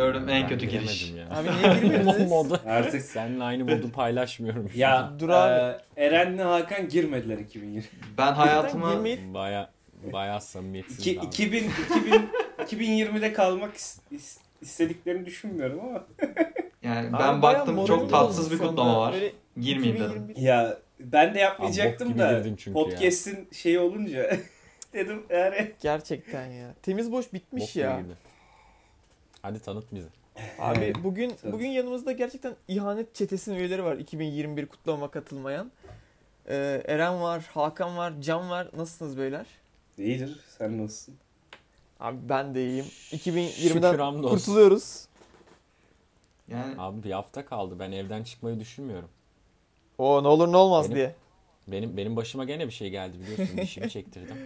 Hayatımda gördüğüm en Ben kötü giriş. ya. Abi niye girmediniz? modu. Artık Seninle aynı modu paylaşmıyorum. ya. Dur abi. e, Eren'le Hakan girmediler 2020. Ben hayatıma Girmeyi- Baya baya samimiyetsiz. İki, abi. 2000, 2000, 2020'de kalmak is- is- istediklerini düşünmüyorum ama. yani Abi ben bayağı baktım çok tatsız bir kutlama var. Böyle Girmeyeyim dedim. 2021. Ya ben de Abi yapmayacaktım gibi da podcast'in şeyi olunca dedim yani. Gerçekten ya. Temiz boş bitmiş Bok ya. gibiydi. Hadi tanıt bizi. Abi bugün bugün yanımızda gerçekten ihanet çetesinin üyeleri var 2021 kutlama katılmayan. Ee, Eren var, Hakan var, Can var. Nasılsınız beyler? İyidir sen nasılsın? Abi ben de iyiyim. Şükür 2020'den hamdolsun. kurtuluyoruz. Yani Abi bir hafta kaldı. Ben evden çıkmayı düşünmüyorum. O ne olur ne olmaz Benim- diye. Benim benim başıma gene bir şey geldi biliyorsun. Dişimi çektirdim.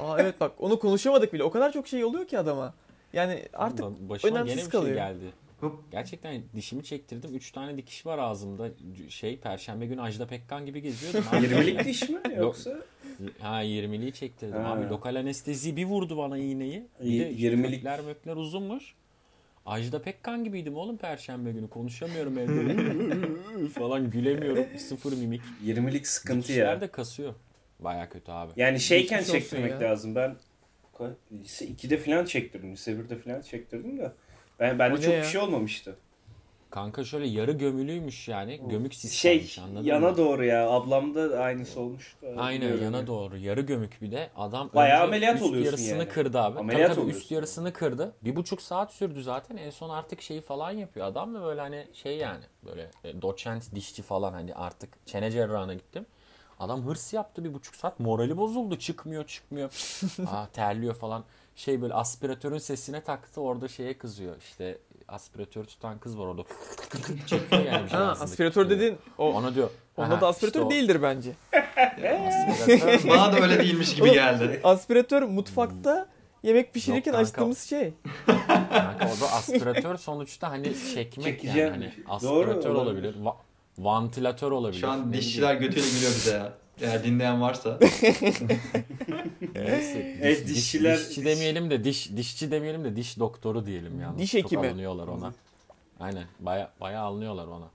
Aa evet bak onu konuşamadık bile. O kadar çok şey oluyor ki adama. Yani artık Ba- başıma önemsiz gene bir kalıyor. şey geldi. Hop. Gerçekten dişimi çektirdim. 3 tane dikiş var ağzımda. Şey perşembe günü Ajda Pekkan gibi geziyordum. abi. 20'lik diş mi yoksa? Ha 20'liği çektirdim. Ha. Abi lokal anestezi bir vurdu bana iğneyi. Bir de işte 20'lik kökler mökler uzunmuş. Ajda Pekkan gibiydim oğlum perşembe günü. Konuşamıyorum evde. falan gülemiyorum. Sıfır mimik. 20'lik sıkıntı Dikişler ya. de kasıyor. Baya kötü abi. Yani şeyken olsun çektirmek ya. lazım. Ben lise 2'de falan çektirdim. Lise 1'de falan çektirdim de. Ben bende O çok bir şey olmamıştı. Kanka şöyle yarı gömülüymüş yani. Gömük Şey sistemmiş anladın yana mı? doğru ya. Ablamda da aynısı olmuştu. Aynen yana yani. doğru. Yarı gömük bir de. Adam Bayağı ameliyat üst oluyorsun yarısını yani. kırdı abi. Ameliyat tabii, tabii oluyorsun. üst yarısını kırdı. Bir buçuk saat sürdü zaten. En son artık şeyi falan yapıyor. Adam da böyle hani şey yani böyle e, doçent dişçi falan hani artık çene cerrahına gittim. Adam hırs yaptı bir buçuk saat. Morali bozuldu. Çıkmıyor çıkmıyor. Aa terliyor falan. Şey böyle aspiratörün sesine taktı. Orada şeye kızıyor. İşte aspiratör tutan kız var orada. Çekiyor yani. bir şey ha, aspiratör tutuyor. dedin o Ona diyor. onda "Aha, da aspiratör işte o değildir bence. aspiratör mü?" bana da öyle değilmiş gibi geldi. Aspiratör mutfakta yemek pişirirken Yok kanka. açtığımız şey. Kanka o da aspiratör sonuçta hani çekmek yani Çekeceğim. hani Doğru, aspiratör olabilir. olabilir. Va- vantilatör olabilir. Şu Ne an bileyim. dişçiler götüyle gülüyor bize ya. Eğer dinleyen varsa. Neyse, Evet, diş- diş- dişçiler- dişçi demeyelim de diş dişçi demeyelim de diş doktoru diyelim yani. Diş Çok hekimi. alınıyorlar ona. Aynen. Baya baya alınıyorlar ona.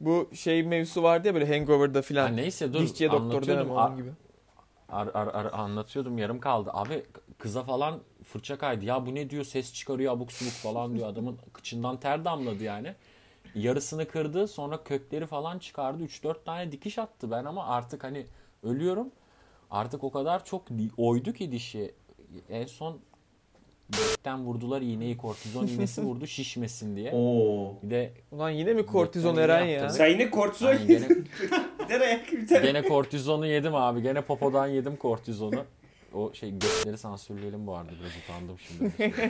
Bu şey mevzusu vardı ya böyle hangover'da Ha, filan. neyse dur Dişçiye doktor Ar- onun gibi. ar- ar- ar- anlatıyordum yarım kaldı. Abi kıza falan fırça kaydı. Ya bu ne diyor ses çıkarıyor abuk subuk falan diyor. Adamın kıçından ter damladı yani. Yarısını kırdı sonra kökleri falan çıkardı. 3-4 tane dikiş attı ben ama artık hani ölüyorum. Artık o kadar çok oydu ki dişi. En son gökten vurdular iğneyi kortizon iğnesi vurdu şişmesin diye. Oo. Bir de Ulan yine mi kortizon Eren ya? yaptı. Sen yine kortizon Aynen, gene, gene kortizonu yedim abi. Gene popodan yedim kortizonu. O şey gökleri sansürleyelim bu arada biraz utandım şimdi.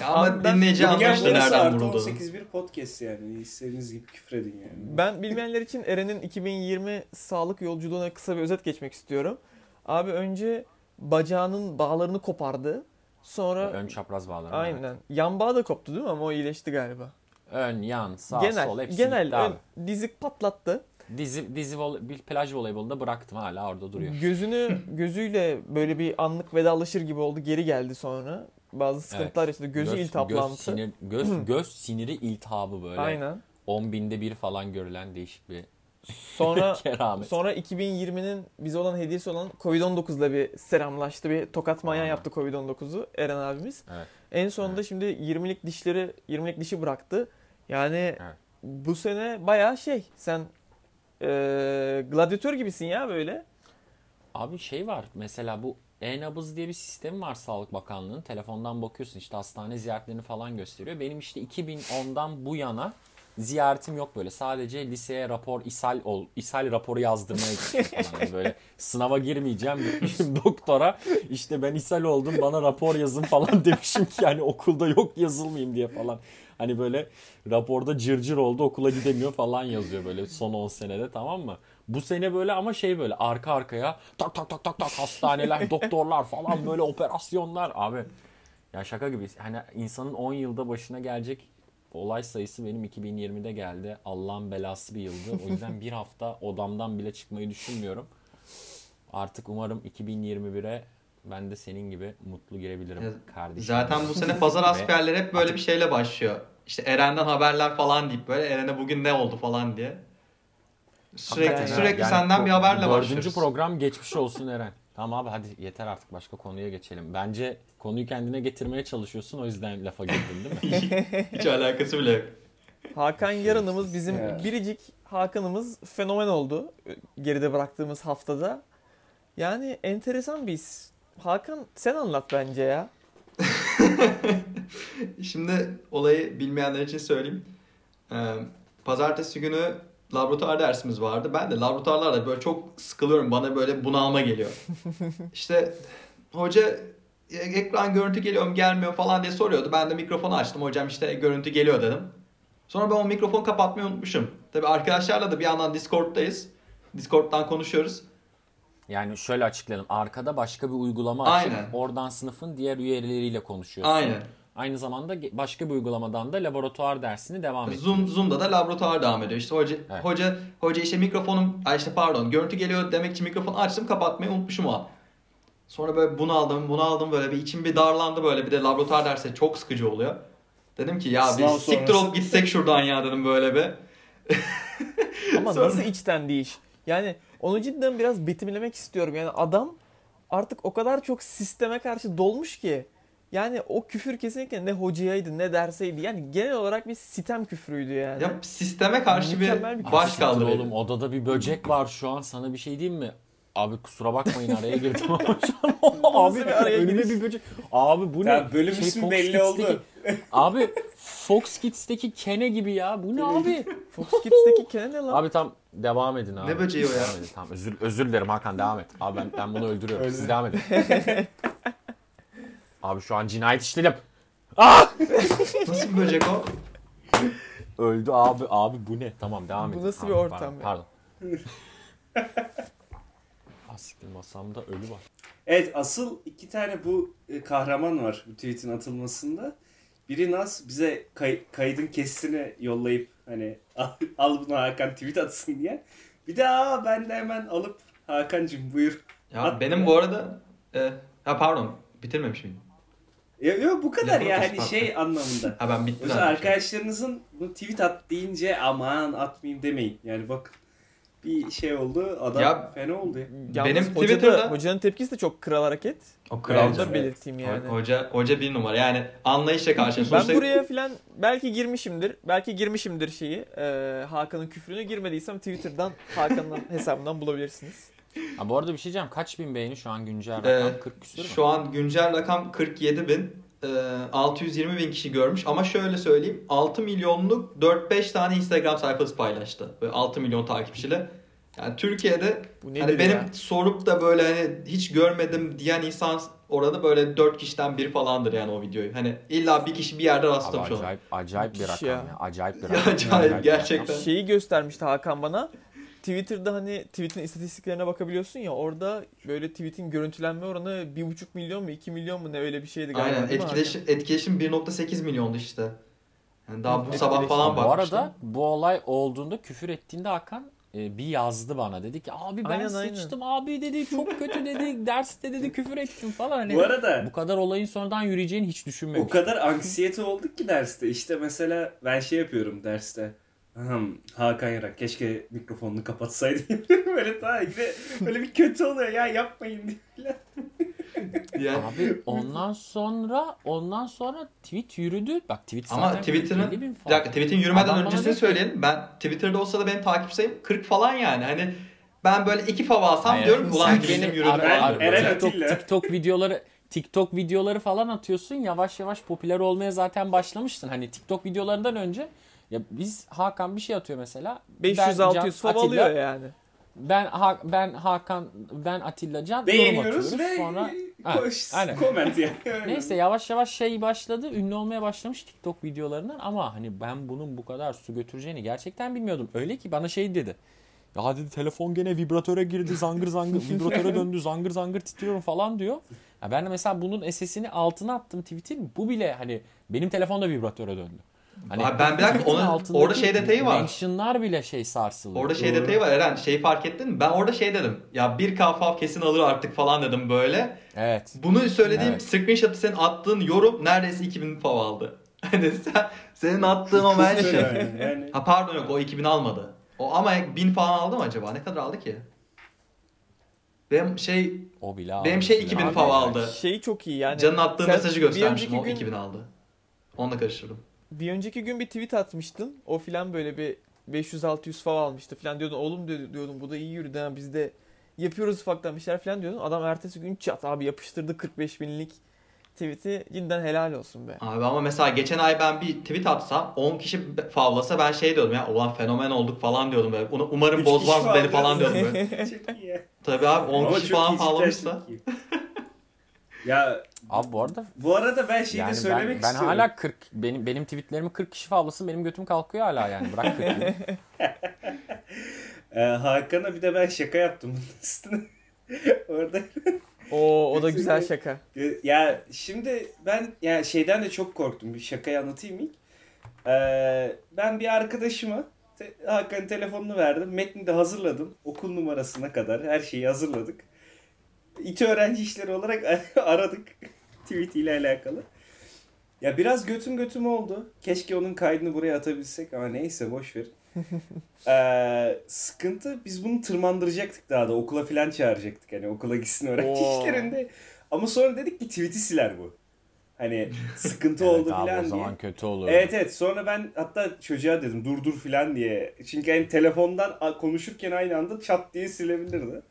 Ya ama dinleyici gerçekten nereden artı vurulduğunu. 18 bir podcast yani. İstediğiniz gibi küfür edin yani. Ben bilmeyenler için Eren'in 2020 sağlık yolculuğuna kısa bir özet geçmek istiyorum. Abi önce bacağının bağlarını kopardı. Sonra Ön çapraz bağları. aynen yan bağı da koptu değil mi ama o iyileşti galiba. Ön, yan, sağ, genel sol hepsi genel gitti abi. ön- dizik patlattı. Dizi, dizi bir plaj voleybolunda bıraktım hala orada duruyor. Gözünü gözüyle böyle bir anlık vedalaşır gibi oldu. Geri geldi sonra. Bazı sıkıntılar yaşadı. Gözü Göz, iltihaplantı. göz, sinir, göz, göz siniri iltihabı böyle. Aynen. 10 binde bir falan görülen değişik bir Sonra sonra 2020'nin bize olan hediyesi olan Covid-19'la bir selamlaştı. Bir tokat manyağı yaptı Covid-19'u Eren abimiz. Evet. En sonunda şimdi 20'lik dişleri 20'lik dişi bıraktı. Yani Evet. bu sene bayağı şey sen eee gladyatör gibisin ya böyle. Abi şey var mesela bu e-nabız diye bir sistemi var Sağlık Bakanlığı'nın. Telefondan bakıyorsun işte hastane ziyaretlerini falan gösteriyor. Benim işte 2010'dan bu yana ziyaretim yok böyle. Sadece liseye rapor, ishal ol, ishal raporu yazdırmaya gittim falan. Yani böyle sınava girmeyeceğim gitmişim doktora. İşte ben ishal oldum bana rapor yazın falan demişim ki yani okulda yok yazılmayayım diye falan. Hani böyle raporda cırcır oldu okula gidemiyor falan yazıyor böyle son 10 senede tamam mı? Bu sene böyle ama şey böyle arka arkaya tak tak tak tak tak hastaneler, doktorlar falan böyle operasyonlar abi. Ya şaka gibi. Hani insanın 10 yılda başına gelecek olay sayısı benim 2020'de geldi. Allah'ın belası bir yıldı. O yüzden bir hafta odamdan bile çıkmayı düşünmüyorum. Artık umarım 2021'e ben de senin gibi mutlu girebilirim Ya, kardeşim. Zaten bu sene pazar askerleri hep böyle bir şeyle başlıyor. İşte Eren'den haberler falan deyip böyle Eren'e bugün ne oldu falan diye. Sürekli Hakikaten sürekli Yani senden bir haberle Dördüncü başlıyoruz. program geçmiş olsun Eren. Tamam abi hadi yeter artık başka konuya geçelim. Bence konuyu kendine getirmeye çalışıyorsun o yüzden lafa girdin değil mi? Hiç alakası bile yok. Hakan Yarın'ımız bizim Ya. biricik Hakan'ımız fenomen oldu geride bıraktığımız haftada. Yani enteresan bir his. Hakan sen anlat bence ya. Şimdi olayı bilmeyenler için söyleyeyim. Ee, pazartesi günü laboratuvar dersimiz vardı. Ben de laboratuvarlarda böyle çok sıkılıyorum. Bana böyle bunalma geliyor. işte hoca "E, ekran görüntü geliyor mu gelmiyor falan diye soruyordu. Ben de mikrofonu açtım. Hocam işte görüntü geliyor dedim. Sonra ben o mikrofonu kapatmayı unutmuşum. Tabii arkadaşlarla da bir yandan Discord'dayız. Discord'dan konuşuyoruz. Yani şöyle açıklayalım. Arkada başka bir uygulama açıp Aynen. oradan sınıfın diğer üyeleriyle konuşuyorsun. Aynen. Aynı zamanda başka bir uygulamadan da laboratuvar dersini devam et. Zoom Zoom'da da laboratuvar devam ediyor. İşte hoca Evet. hoca hoca işte mikrofonum ay işte pardon görüntü geliyor demek için mikrofonu açtım kapatmayı unutmuşum o an. Sonra böyle bunu aldım, bunu aldım böyle bir içim bir darlandı böyle bir de laboratuvar dersi çok sıkıcı oluyor. Dedim ki ya Sınav biz siktir olup gitsek şuradan ya dedim böyle bir. Ama Sonra- nasıl içten iş? Yani onu cidden biraz betimlemek istiyorum. Yani adam artık o kadar çok sisteme karşı dolmuş ki. Yani o küfür kesinlikle ne hocayaydı ne derseydi. Yani genel olarak bir sitem küfürüydü yani. Ya sisteme karşı Mükemmel bir bir baş kaldırıyor. Oğlum odada bir böcek var şu an sana bir şey diyeyim mi? Abi kusura bakmayın araya girdim ama şu an abi önüme bir böcek. Abi bu ne? Ya bölüm Şey, ismi Fox belli Kids'teki- oldu. Abi Fox Kids'teki Kene gibi ya. Bu ne abi? Fox Kids'teki Kene ne lan? Abi tam devam edin abi. Ne böceği o ya? Devam edin. Tamam özür, özür dilerim Hakan devam et. Abi ben, ben bunu öldürüyorum. Siz devam edin. abi şu an cinayet işledim. Ah! Nasıl bir böcek o? Öldü abi. Abi bu ne? Tamam devam Bu edin. nasıl bir ortam Pardon. pardon. Ah siktir masamda ölü var. Evet asıl iki tane bu e, kahraman var bu tweet'in atılmasında. Biri Naz bize kay- kaydın kesitini yollayıp hani al, al bunu Hakan tweet atsın diye. Bir de aa ben de hemen alıp Hakan'cım buyur. Ya At benim ya. bu arada e, ha pardon bitirmemiş miyim? Ya, yok bu kadar Ya, hani şey anlamında. Ha ben bitti Mesela arkadaşlarınızın bu tweet at deyince aman atmayayım demeyin. Yani bak bir şey oldu adam Ya- fena oldu ya. Yalnız benim hoca da- Twitter'da- hocanın tepkisi de çok kral hareket. O Onu kral da Evet. belirteyim yani. Hoca hoca bir numara. Yani anlayışla karşı. Ben Sonuçta- buraya filan belki girmişimdir. Belki girmişimdir şeyi. e, Hakan'ın küfrünü girmediysem Twitter'dan Hakan'ın hesabından bulabilirsiniz. Ha, bu arada bir şey diyeceğim. Kaç bin beğeni şu an güncel Ee, rakam? 40 küsür mü? Şu an güncel rakam 47 bin. Ee, 620 bin kişi görmüş ama şöyle söyleyeyim 6 milyonluk 4-5 tane Instagram sayfası paylaştı. Böyle 6 milyon takipçiyle. Yani Türkiye'de hani benim ya? sorup da böyle hani hiç görmedim diyen insan orada böyle 4 kişiden biri falandır yani o videoyu. Hani illa bir kişi bir yerde Abi rastlamış ona. acayip, acayip bir rakam ya. ya. Acayip bir Ya rakam. acayip, bir gerçekten. rakam. Şeyi göstermişti Hakan bana. Twitter'da hani tweet'in istatistiklerine bakabiliyorsun ya orada böyle tweet'in görüntülenme oranı 1,5 milyon mu 2 milyon mu ne öyle bir şeydi galiba. Aynen mi etkileşim, etkileşim 1.8 milyondu işte. Yani daha bu sabah falan Bu bakmıştım. arada bu olay olduğunda küfür ettiğinde Hakan e, bir yazdı bana. Dedi ki abi ben Aynen, aynen. sıçtım abi dedi çok kötü dedi derste dedi küfür ettim falan. Hani Bu arada bu kadar olayın sonradan yürüyeceğini hiç O düşünmemiştim. kadar anksiyete olduk ki derste. İşte mesela ben şey yapıyorum derste. Ahem, Hakan Yarak keşke mikrofonunu kapatsaydı. böyle daha yine böyle bir kötü oluyor ya yapmayın diye. Yani, Abi ondan sonra ondan sonra tweet yürüdü. Bak tweet zaten Ama Twitter'ın 50 bin bir dakika tweet'in yürümeden Adam öncesini ki- söyleyelim. Ben Twitter'da olsa da benim takip sayım 40 falan yani. Hani ben böyle iki fava alsam Hayır, diyorum ulan benim- yürüdü Abi, abi, Eren TikTok, Atilla. TikTok videoları TikTok videoları falan atıyorsun. Yavaş yavaş popüler olmaya zaten başlamıştın. Hani TikTok videolarından önce ya biz Hakan bir şey atıyor mesela. Ben, 500-600 Can, fav alıyor yani. Ben Ha- ben Hakan ben Atilla Can yorum Beğeniyoruz atıyoruz. ve Sonra koş, aynen. comment yani. Neyse yavaş yavaş şey başladı. Ünlü olmaya başlamış TikTok videolarından ama hani ben bunun bu kadar su götüreceğini gerçekten bilmiyordum. Öyle ki bana şey dedi. Ya dedi telefon gene vibratöre girdi zangır zangır vibratöre döndü zangır zangır titriyorum falan diyor. Ya ben de mesela bunun SS'ini altına attım tweet'in. Bu bile hani benim telefon da vibratöre döndü. Hani Abi ben bir dakika, onun- orada şey detayı var. Mentionlar bile şey sarsılıyor. Orada şey Doğru. detayı var Eren. Şeyi fark ettin mi? Ben orada şey dedim. Ya 1K fav kesin alır artık falan dedim böyle. Evet. Bunu söylediğim Evet. screenshot'ı senin attığın yorum neredeyse 2000 fav aldı. Hani sen, senin attığın o mention. Yani, yani. Ha pardon yok o 2000 almadı. O ama 1000 falan aldı mı acaba? Ne kadar aldı ki? Benim şey O bile benim şey bile. 2000 Abi, fav aldı. Şeyi çok iyi yani. Can'ın attığı mesajı bir göstermişim o gün- 2000 aldı. Onunla karıştırdım. Bir önceki gün bir tweet atmıştın. O filan böyle bir 500-600 fav almıştı filan diyordun. Oğlum diyor- diyordum bu da iyi yürüdü ha biz de yapıyoruz ufaktan bir şeyler filan diyordun. Adam ertesi gün çat abi yapıştırdı 45 binlik tweet'i. Cidden helal olsun be. Abi ama mesela geçen ay ben bir tweet atsam 10 kişi favlasa ben şey diyordum ya ulan fenomen olduk falan diyordum böyle. Umarım bozmaz beni falan diyordum böyle. Çok iyi. Tabii abi 10 Ama kişi falan favlamışsa. Ya Abi bu arada bu arada ben şeyi yani de söylemek ben, ben istiyorum. hala 40 benim benim tweetlerimi 40 kişi favlasın benim götüm kalkıyor hala yani. Bırak 40. Ee, Hakan'a bir de ben şaka yaptım bunun üstüne. Orada O o da güzel şaka. ya şimdi ben ya şeyden de çok korktum. Bir şakayı anlatayım ilk. Ee, ben bir arkadaşıma te, Hakan'ın telefonunu verdim. Metni de hazırladım. Okul numarasına kadar her şeyi hazırladık. İTÜ öğrenci işleri olarak aradık. Tweet ile alakalı. Ya biraz götüm götüm oldu. Keşke onun kaydını buraya atabilsek ama neyse boş ver. Ee, sıkıntı biz bunu tırmandıracaktık daha da okula falan çağıracaktık hani okula gitsin öğrenci Oo. işlerinde. Ama sonra dedik ki tweet'i siler bu. Hani sıkıntı Evet oldu abi, falan o diye. zaman kötü olur. Evet evet sonra ben hatta çocuğa dedim dur dur filan diye. Çünkü hani telefondan konuşurken aynı anda çat diye silebilirdi.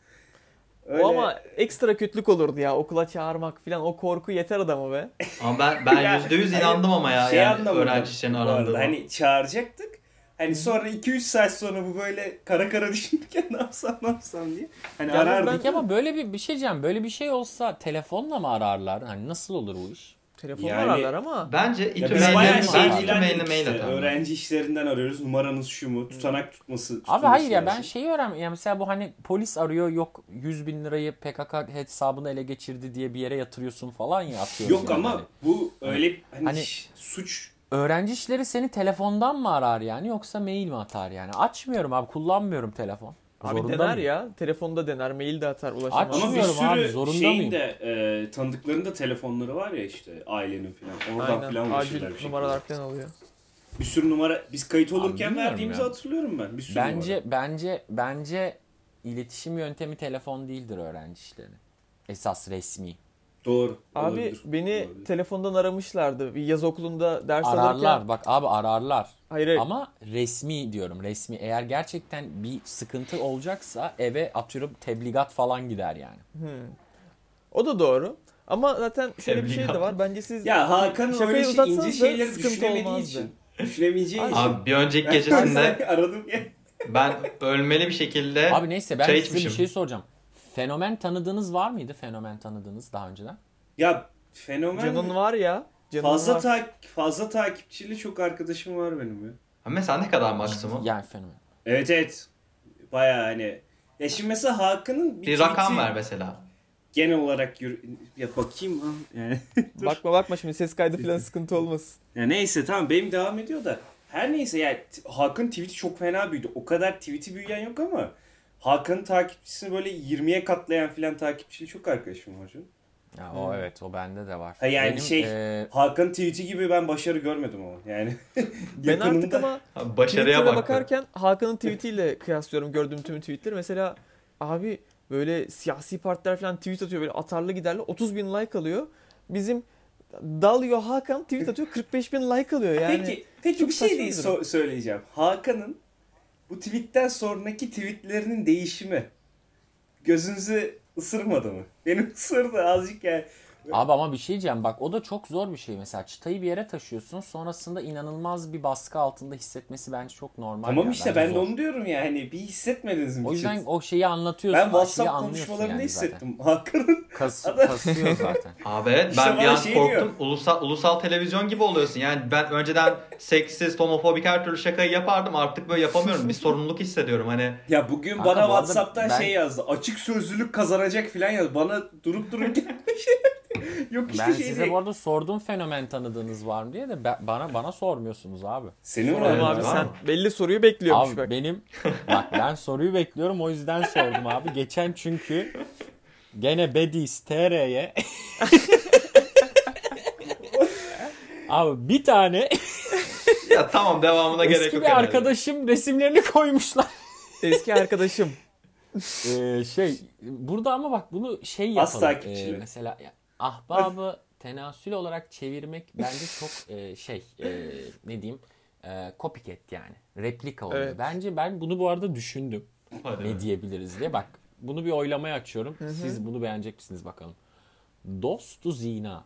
Öyle... O ama ekstra kötülük olurdu ya okula çağırmak filan o korku yeter adama be. Ama ben ben Ya, %100 hani inandım ama ya şey yani anlamadım öğrenci işlerinin bu arada. arandığına. Hani çağıracaktık. Hani sonra 2-3 saat sonra bu böyle kara kara düşünürken ne yapsam ne yapsam diye. Hani Yalnız arardık. Peki ama böyle bir bir şey diyeceğim. Böyle bir şey olsa telefonla mı ararlar? Hani nasıl olur bu iş? Telefonla Yani- ararlar ama. Bence İTÜ mailine, şey mail işte. atarım. Öğrenci işlerinden arıyoruz. Numaranız şu mu? Tutanak tutması. Abi hayır ya ben şeyi öğren ya mesela bu hani polis arıyor yok 100 bin lirayı PKK hesabını ele geçirdi diye bir yere yatırıyorsun falan ya. Yok yani. ama Hani bu öyle hani, Hani- ş- suç öğrenci işleri seni telefondan mı arar yani yoksa mail mi atar yani? Açmıyorum abi kullanmıyorum telefon. Abi Zorunda dener mıyım? ya. Telefonda dener, mail de atar ulaşamaz. Ama bir sürü abi, zorunda şeyin mıyım? de e, tanıdıklarında telefonları var ya işte ailenin falan. Oradan Aynen. falan ulaşırlar Acil bir şekilde. numaralar falan oluyor. Bir sürü numara biz kayıt olurken bilmiyorum verdiğimizi ya. hatırlıyorum ben. Bir sürü Bence numara. bence bence iletişim yöntemi telefon değildir öğrenci işleri. Esas resmi. Doğru. Abi olabilir, beni olabilir. telefondan aramışlardı. Bir yaz okulunda ders Ararlar alırken. bak abi ararlar. Hayır hayır. Ama resmi diyorum resmi. Eğer gerçekten bir sıkıntı olacaksa eve atıyorum tebligat falan gider yani. Hmm. O da doğru. Ama zaten şöyle bir şey de Tebligat. var. Bence siz ya Hakan'ın şakayı öyle şey, uzatsanız ince şeyleri sıkıntı düşünemediği olmazdı. için. Düşünemeyeceği için. Abi bir önceki gecesinde aradım ya. ben ölmeli bir şekilde Abi neyse ben çay size bir şey soracağım. Fenomen tanıdığınız var mıydı? Fenomen tanıdığınız daha önceden? Ya fenomen Canın var ya. Canın fazla var. tak fazla takipçili çok arkadaşım var benim ya. Ha, Mesela ne kadar maksimum? Yani fenomen. Evet evet. Baya hani. Ya şimdi mesela Hakan'ın bir, Bir rakam tweet'i ver mesela. Genel olarak yürü... ya bakayım ha yani. Bakma bakma şimdi ses kaydı falan sıkıntı olmasın. ya neyse tamam benim devam ediyor da. Her neyse yani Hakan tweet'i çok fena büyüdü. O kadar tweet'i büyüyen yok ama Hakan'ın takipçisini böyle 20'ye katlayan filan takipçili çok arkadaşım var canım. Ya Hmm. o evet o bende de var. Ha yani Benim, şey- e, Hakan'ın tweet'i gibi ben başarı görmedim ama yani. Ben artık ama Ha, Başarıya bakarken Hakan'ın tweetiyle kıyaslıyorum gördüğüm tüm tweetleri. Mesela abi böyle siyasi partiler falan tweet atıyor böyle atarlı giderli 30 bin like alıyor. Bizim Dalıyor Hakan tweet atıyor 45 bin like alıyor yani. peki peki bir şey değil so- söyleyeceğim. Hakan'ın bu tweetten sonraki tweetlerinin değişimi gözünüzü ısırmadı mı? Benim ısırdı azıcık yani. Abi ama bir şey diyeceğim bak o da çok zor bir şey mesela çıtayı bir yere taşıyorsun sonrasında inanılmaz bir baskı altında hissetmesi bence çok normal. Tamam ya, işte ben de zor. onu diyorum ya hani bir hissetmediniz mi? O yüzden o şeyi anlatıyorsun. ben WhatsApp anlıyorsun konuşmalarında yani hissettim. Hakan'ın Kas, kasıyor zaten. Abi evet İşte ben bir an şey korktum. diyor. Ulusal, ulusal televizyon gibi oluyorsun. Yani ben önceden seksist, homofobik her türlü şakayı yapardım. Artık böyle yapamıyorum. Bir sorumluluk hissediyorum. Hani ya bugün Kanka bana WhatsApp'tan ben- şey yazdı. Açık sözlülük kazanacak filan yaz. Bana durup dururken Yok işte Ben şey size değil. bu arada sordum fenomen tanıdığınız var mı diye de ben- bana bana sormuyorsunuz abi. Senin mı? abi var sen belli soruyu bekliyormuş Abi bak. benim bak ben soruyu bekliyorum o yüzden sordum abi. Geçen çünkü gene Bedis TR'ye Abi bir tane Ya tamam devamına gerek eski yok bir herhalde. arkadaşım resimlerini koymuşlar. Eski arkadaşım. Ee, şey burada ama bak bunu şey yapalım. Az takipçili. Ee, mesela ya, ahbabı tenasül olarak çevirmek bence çok e, şey e, ne diyeyim e, copycat yani replika oluyor. Evet. Bence ben bunu bu arada düşündüm. Hadi ne be. diyebiliriz diye. Bak bunu bir oylamaya açıyorum. hı. Siz bunu beğenecek misiniz bakalım. Dostu zina.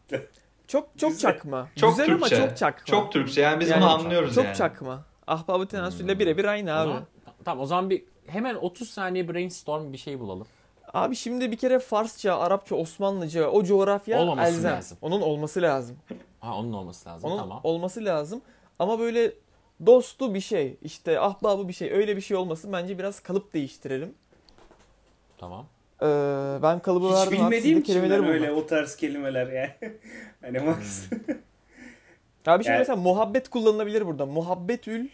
Çok çok Güzel. çakma. Çok Güzel Türkçe. ama çok çakma. Çok Türkçe yani biz Yani bunu anlıyoruz çok yani. çakma. Ahbabı tenasülle birebir aynı O abi. zaman- tamam o zaman bir hemen 30 saniye brainstorm bir şey bulalım. Abi şimdi bir kere Farsça, Arapça, Osmanlıca o coğrafya Olmaması elzem. lazım. Onun olması lazım. Ha onun olması lazım Onun tamam. olması lazım. Ama böyle dostu bir şey, işte ahbabı bir şey, öyle bir şey olmasın. Bence biraz kalıp değiştirelim. Tamam. Ee, ben kalıbı Hiç verdim. bilmediğim için kelimeleri ben öyle o tarz kelimeler yani. hani Max. Abi şimdi Yani- mesela muhabbet kullanılabilir burada. Muhabbetül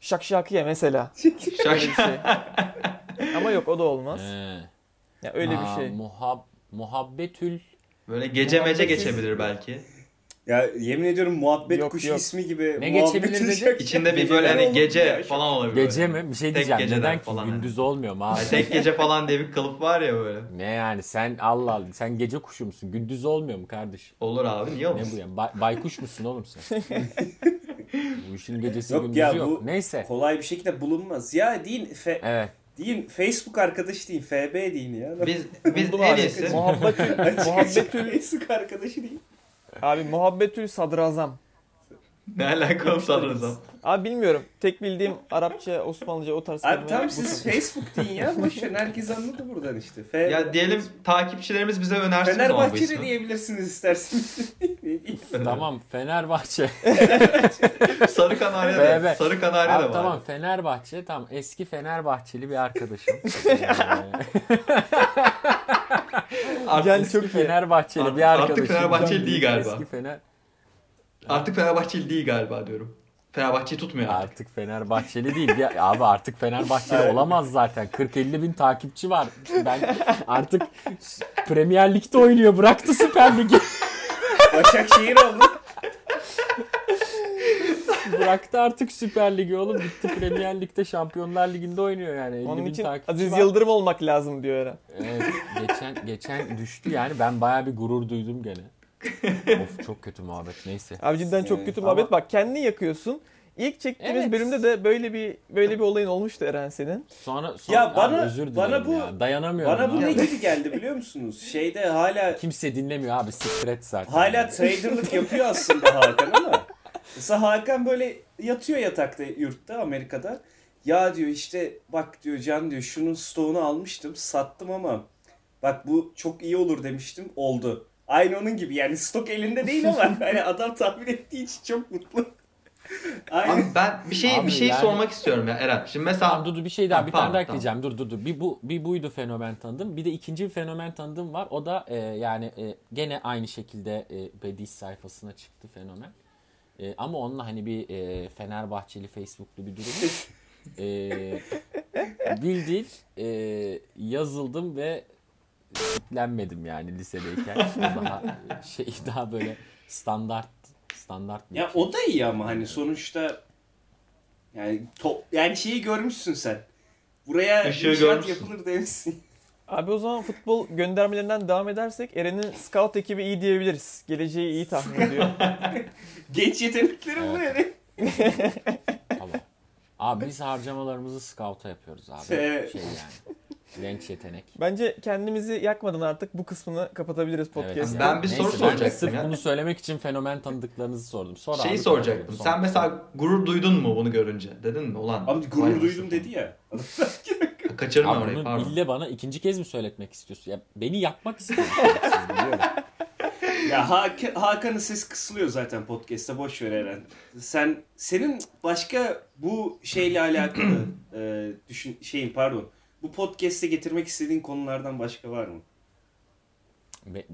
şakşakiye mesela. Bir şey. Ama yok o da olmaz. Ee, Ya öyle aa, bir şey. Muhab muhabbetül Böyle gece mece geçebilir belki. ya yemin ediyorum muhabbet Yok, kuşu yok. ismi gibi. Ne geçebilir dedi? İçinde bir böyle hani gece ya, falan olabilir. Gece mi? Bir şey Tek diyeceğim. Neden ki? falan Gündüz olmuyor mu abi? Yani tek gece falan diye bir kalıp var ya böyle. Ne yani sen Allah Allah sen gece kuşu musun? Gündüz olmuyor mu kardeş? Olur abi niye Ne olmasın? bu yani? Bay- baykuş musun oğlum sen? bu işin gecesi Yok gündüzü ya, yok. bu- Neyse. Kolay bir şekilde bulunmaz. Ya deyin, fe, Evet. Deyin Facebook arkadaş deyin. FB deyin ya. Biz biz en iyisi Muhabbetül, Facebook arkadaşı deyin. abi muhabbetül sadrazam. Ne alakalı sanırsam. Abi bilmiyorum. Tek bildiğim Arapça, Osmanlıca o tarz Abi bu siz. Facebook deyin ya. Boşver herkes anladı buradan işte. F Ya diyelim takipçilerimiz bize önersin Fenerbahçe de diyebilirsiniz isterseniz. Tamam Fenerbahçe. Sarı Kanarya da. Sarı Kanarya da var. tamam Fenerbahçe tamam eski Fenerbahçeli bir arkadaşım. Ee, Artık, Yani çok iyi. Fenerbahçeli Artık- bir artık arkadaşım. Fenerbahçeli değil galiba. Eski Fener artık Fenerbahçeli değil galiba diyorum. Fenerbahçe'yi tutmuyor artık. Artık Fenerbahçeli değil. Ya, abi artık Fenerbahçeli olamaz zaten. 40-50 bin takipçi var. Ben artık Premier Lig'de oynuyor. Bıraktı Süper Lig'i. Başakşehir oldu. Bıraktı artık Süper Lig'i oğlum. Gitti Premier Lig'de Şampiyonlar Ligi'nde oynuyor yani. 50 Onun bin için Aziz var. Yıldırım olmak lazım diyor Eren. Evet, geçen geçen düştü yani ben bayağı bir gurur duydum gene. of çok kötü muhabbet neyse. Abi cidden çok Evet, kötü ama- muhabbet. Bak kendini yakıyorsun. İlk çektiğimiz Evet. bölümde de böyle bir böyle bir olayın olmuştu Eren senin. Sonra, sonra Ya bana- abi özür dilerim bana bu- ya. Dayanamıyorum. Bana bu abi. ne gibi geldi biliyor musunuz? Şeyde hala Kimse dinlemiyor abi siktir et zaten. hala traderlık yapıyor aslında Hakan ama mesela Hakan böyle yatıyor yatakta yurtta Amerika'da. Ya diyor işte bak diyor Can diyor şunun stoğunu almıştım sattım ama bak bu çok iyi olur demiştim oldu. Aynı onun gibi yani stok elinde değil ama hani adam tahmin ettiği için çok mutlu. Aynı. Abi ben bir şey Abi bir şey yani- sormak istiyorum ya Eren. Şimdi mesela Tamam dur dur bir şey daha Ha, bir tane daha tamam. ekleyeceğim. Dur dur dur. Bir bu bir buydu fenomen tanıdım. Bir de ikinci bir fenomen tanıdığım var. O da e, yani e, gene aynı şekilde e, Bediz sayfasına çıktı fenomen. E, ama onunla hani bir e, Fenerbahçeli Facebook'lu bir durum. e, bildiğin e, yazıldım ve siklenmedim yani lisedeyken. O daha şey daha böyle standart standart bir Ya şey. o da iyi ama hani sonuçta yani top yani şeyi görmüşsün sen. Buraya Işığı inşaat görmüşsün. yapılır demişsin. Abi o zaman futbol göndermelerinden devam edersek Eren'in scout ekibi iyi diyebiliriz. Geleceği iyi tahmin ediyor. Genç yetenekleri bu yani. Tamam. Abi biz harcamalarımızı scout'a yapıyoruz abi. Evet. Şey yani. Genç yetenek. Bence kendimizi yakmadan artık bu kısmını kapatabiliriz podcast'ın. Ben bir soru soracaktım sırf ya. bunu söylemek için fenomen tanıdıklarınızı sordum. Sor şeyi soracaktım. sor. Sen mesela gurur duydun mu bunu görünce? Dedin mi? Ulan. Abi gurur duydum anasını. dedi ya. Kaçırma Abi orayı pardon. ille bana ikinci kez mi söyletmek istiyorsun? Ya beni yakmak istiyorsun. ya Hakan, Hakan'ın ses kısılıyor zaten podcast'ta boş ver Eren. Sen senin başka bu şeyle alakalı e, düşün şeyin pardon. Bu podcast'e getirmek istediğin konulardan başka var mı?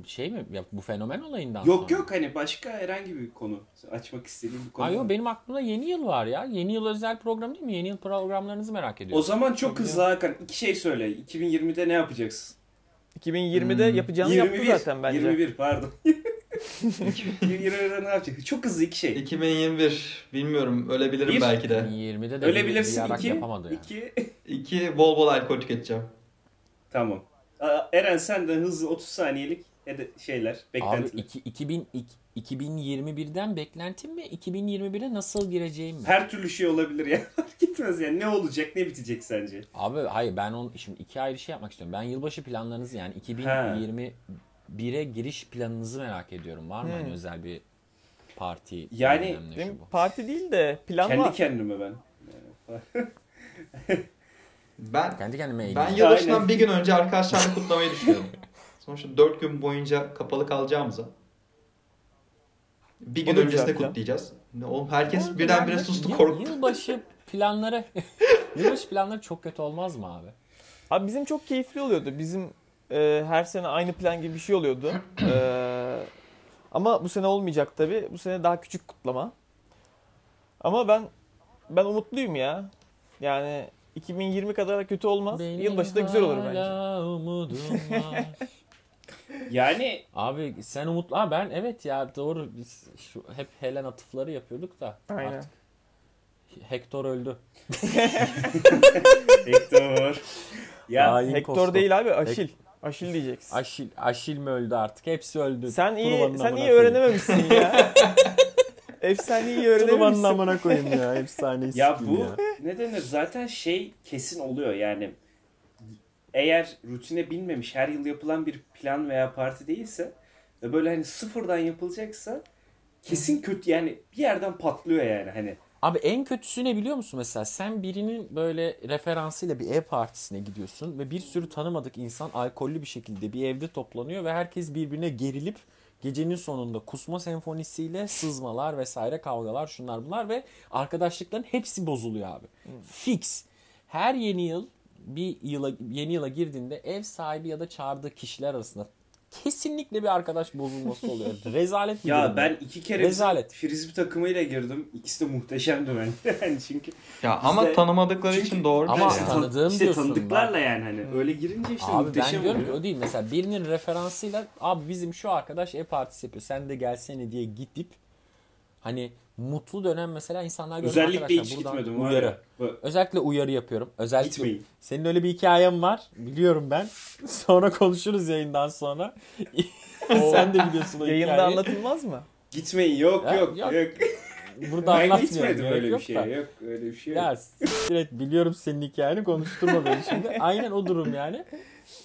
Şey mi? Ya bu fenomen olayından Yok sonra. yok hani başka herhangi bir konu. Açmak istediğim bir konu. Ay yok benim aklımda yeni yıl var ya. Yeni yıl özel program değil mi? Yeni yıl programlarınızı merak O ediyorum. zaman çok hızlı Hakan. iki şey söyle. 2020'de ne yapacaksın? 2020'de Hmm. yapacağını yaptı zaten bence. 21 pardon. 2020'de ne yapacaksın? Çok hızlı iki şey. 2021 bilmiyorum ölebilirim Bir. belki de. 20'de de Ölebilirsin bir yarak iki. yapamadı yani. iki. İki bol bol alkol tüketeceğim. tamam. Aa, Eren sen de hızlı 30 saniyelik ede- şeyler, Abi beklentiler. iki, 2000, iki- 2021'den beklentim mi? 2021'e nasıl gireceğim mi? Her türlü şey olabilir ya. Fark Gitmez yani. Ne olacak, ne bitecek sence? Abi hayır ben on, şimdi iki ayrı şey yapmak istiyorum. Ben yılbaşı planlarınızı yani 2021'e giriş planınızı merak ediyorum. Var mı hani Hmm. özel bir parti? Yani, Benim parti değil de plan Kendi var. kendime ben. Ben Kendi kendime ben eğleneceğim. yılbaşından Aynen. bir gün önce arkadaşlarla kutlamayı düşünüyorum. Sonuçta 4 gün boyunca kapalı kalacağımıza. Bir gün öncesinde kutlayacağız. Ne oğlum herkes Orada birdenbire yani sustu yıl- korktu. Yılbaşı planları yılbaşı planları çok kötü olmaz mı abi? Abi bizim çok keyifli oluyordu. Bizim e, her sene aynı plan gibi bir şey oluyordu. E, ama bu sene olmayacak tabi. Bu sene daha küçük kutlama. Ama ben ben umutluyum ya. Yani 2020 kadar kötü olmaz. Benim Yılbaşı da güzel olur bence. hala umudum var. Yani Abi sen umutlu. Ha ben evet ya doğru biz şu hep Helen atıfları yapıyorduk da. Aynen. Artık Hector öldü. Hector. ya Hain Hector değil abi Aşil. Aşil diyeceksin. Aşil, Aşil mi öldü artık? Hepsi öldü. sen iyi sen iyi öğrenememişsin ya. Efsaneyi iyi Turbanın öğrenememişsin. amına koyayım ya. Efsaneyi Ya bu ne denir? Zaten şey kesin oluyor yani. Eğer rutine binmemiş her yıl yapılan bir plan veya parti değilse ve böyle hani sıfırdan yapılacaksa kesin kötü yani bir yerden patlıyor yani hani. Abi en kötüsü ne biliyor musun mesela? Sen birinin böyle referansıyla bir ev partisine gidiyorsun ve bir sürü tanımadık insan alkollü bir şekilde bir evde toplanıyor ve herkes birbirine gerilip gecenin sonunda kusma senfonisiyle sızmalar vesaire kavgalar şunlar bunlar ve arkadaşlıkların hepsi bozuluyor abi. Fix. Her yeni yıl bir yıla yeni yıla girdiğinde ev sahibi ya da çağırdığı kişiler arasında kesinlikle bir arkadaş bozulması oluyor. Rezalet bir Ya durum ben iki kere Rezalet. frisbee takımıyla girdim. İkisi de muhteşemdi bence. yani çünkü Ya ama Bizde- tanımadıkları Çünkü- için doğru Ama değil işte, ya. tanı- tanıdığım işte diyorsun tanıdıklarla yani hani öyle girince işte Abi ben muhteşem diyorum ki oluyor. o değil. Mesela birinin referansıyla abi bizim şu arkadaş ev partisi yapıyor. Sen de gelsene diye gidip hani mutlu dönem mesela insanlar görüyor. Özellikle Arkadaşlar hiç buradan gitmedim Uyarı. ya. Böyle Özellikle uyarı yapıyorum. Özellikle Gitmeyin. senin öyle bir hikayem var. Biliyorum ben. Sonra konuşuruz yayından sonra. Sen de biliyorsun o Yayında hikayeyi. anlatılmaz mı? Gitmeyin yok Ya, yok yok. yok. Burada ben anlatmıyorum. gitmedim öyle bir yok şey. da. Yok öyle bir şey yok. Ya et biliyorum senin hikayeni konuşturma beni şimdi. Aynen o durum yani.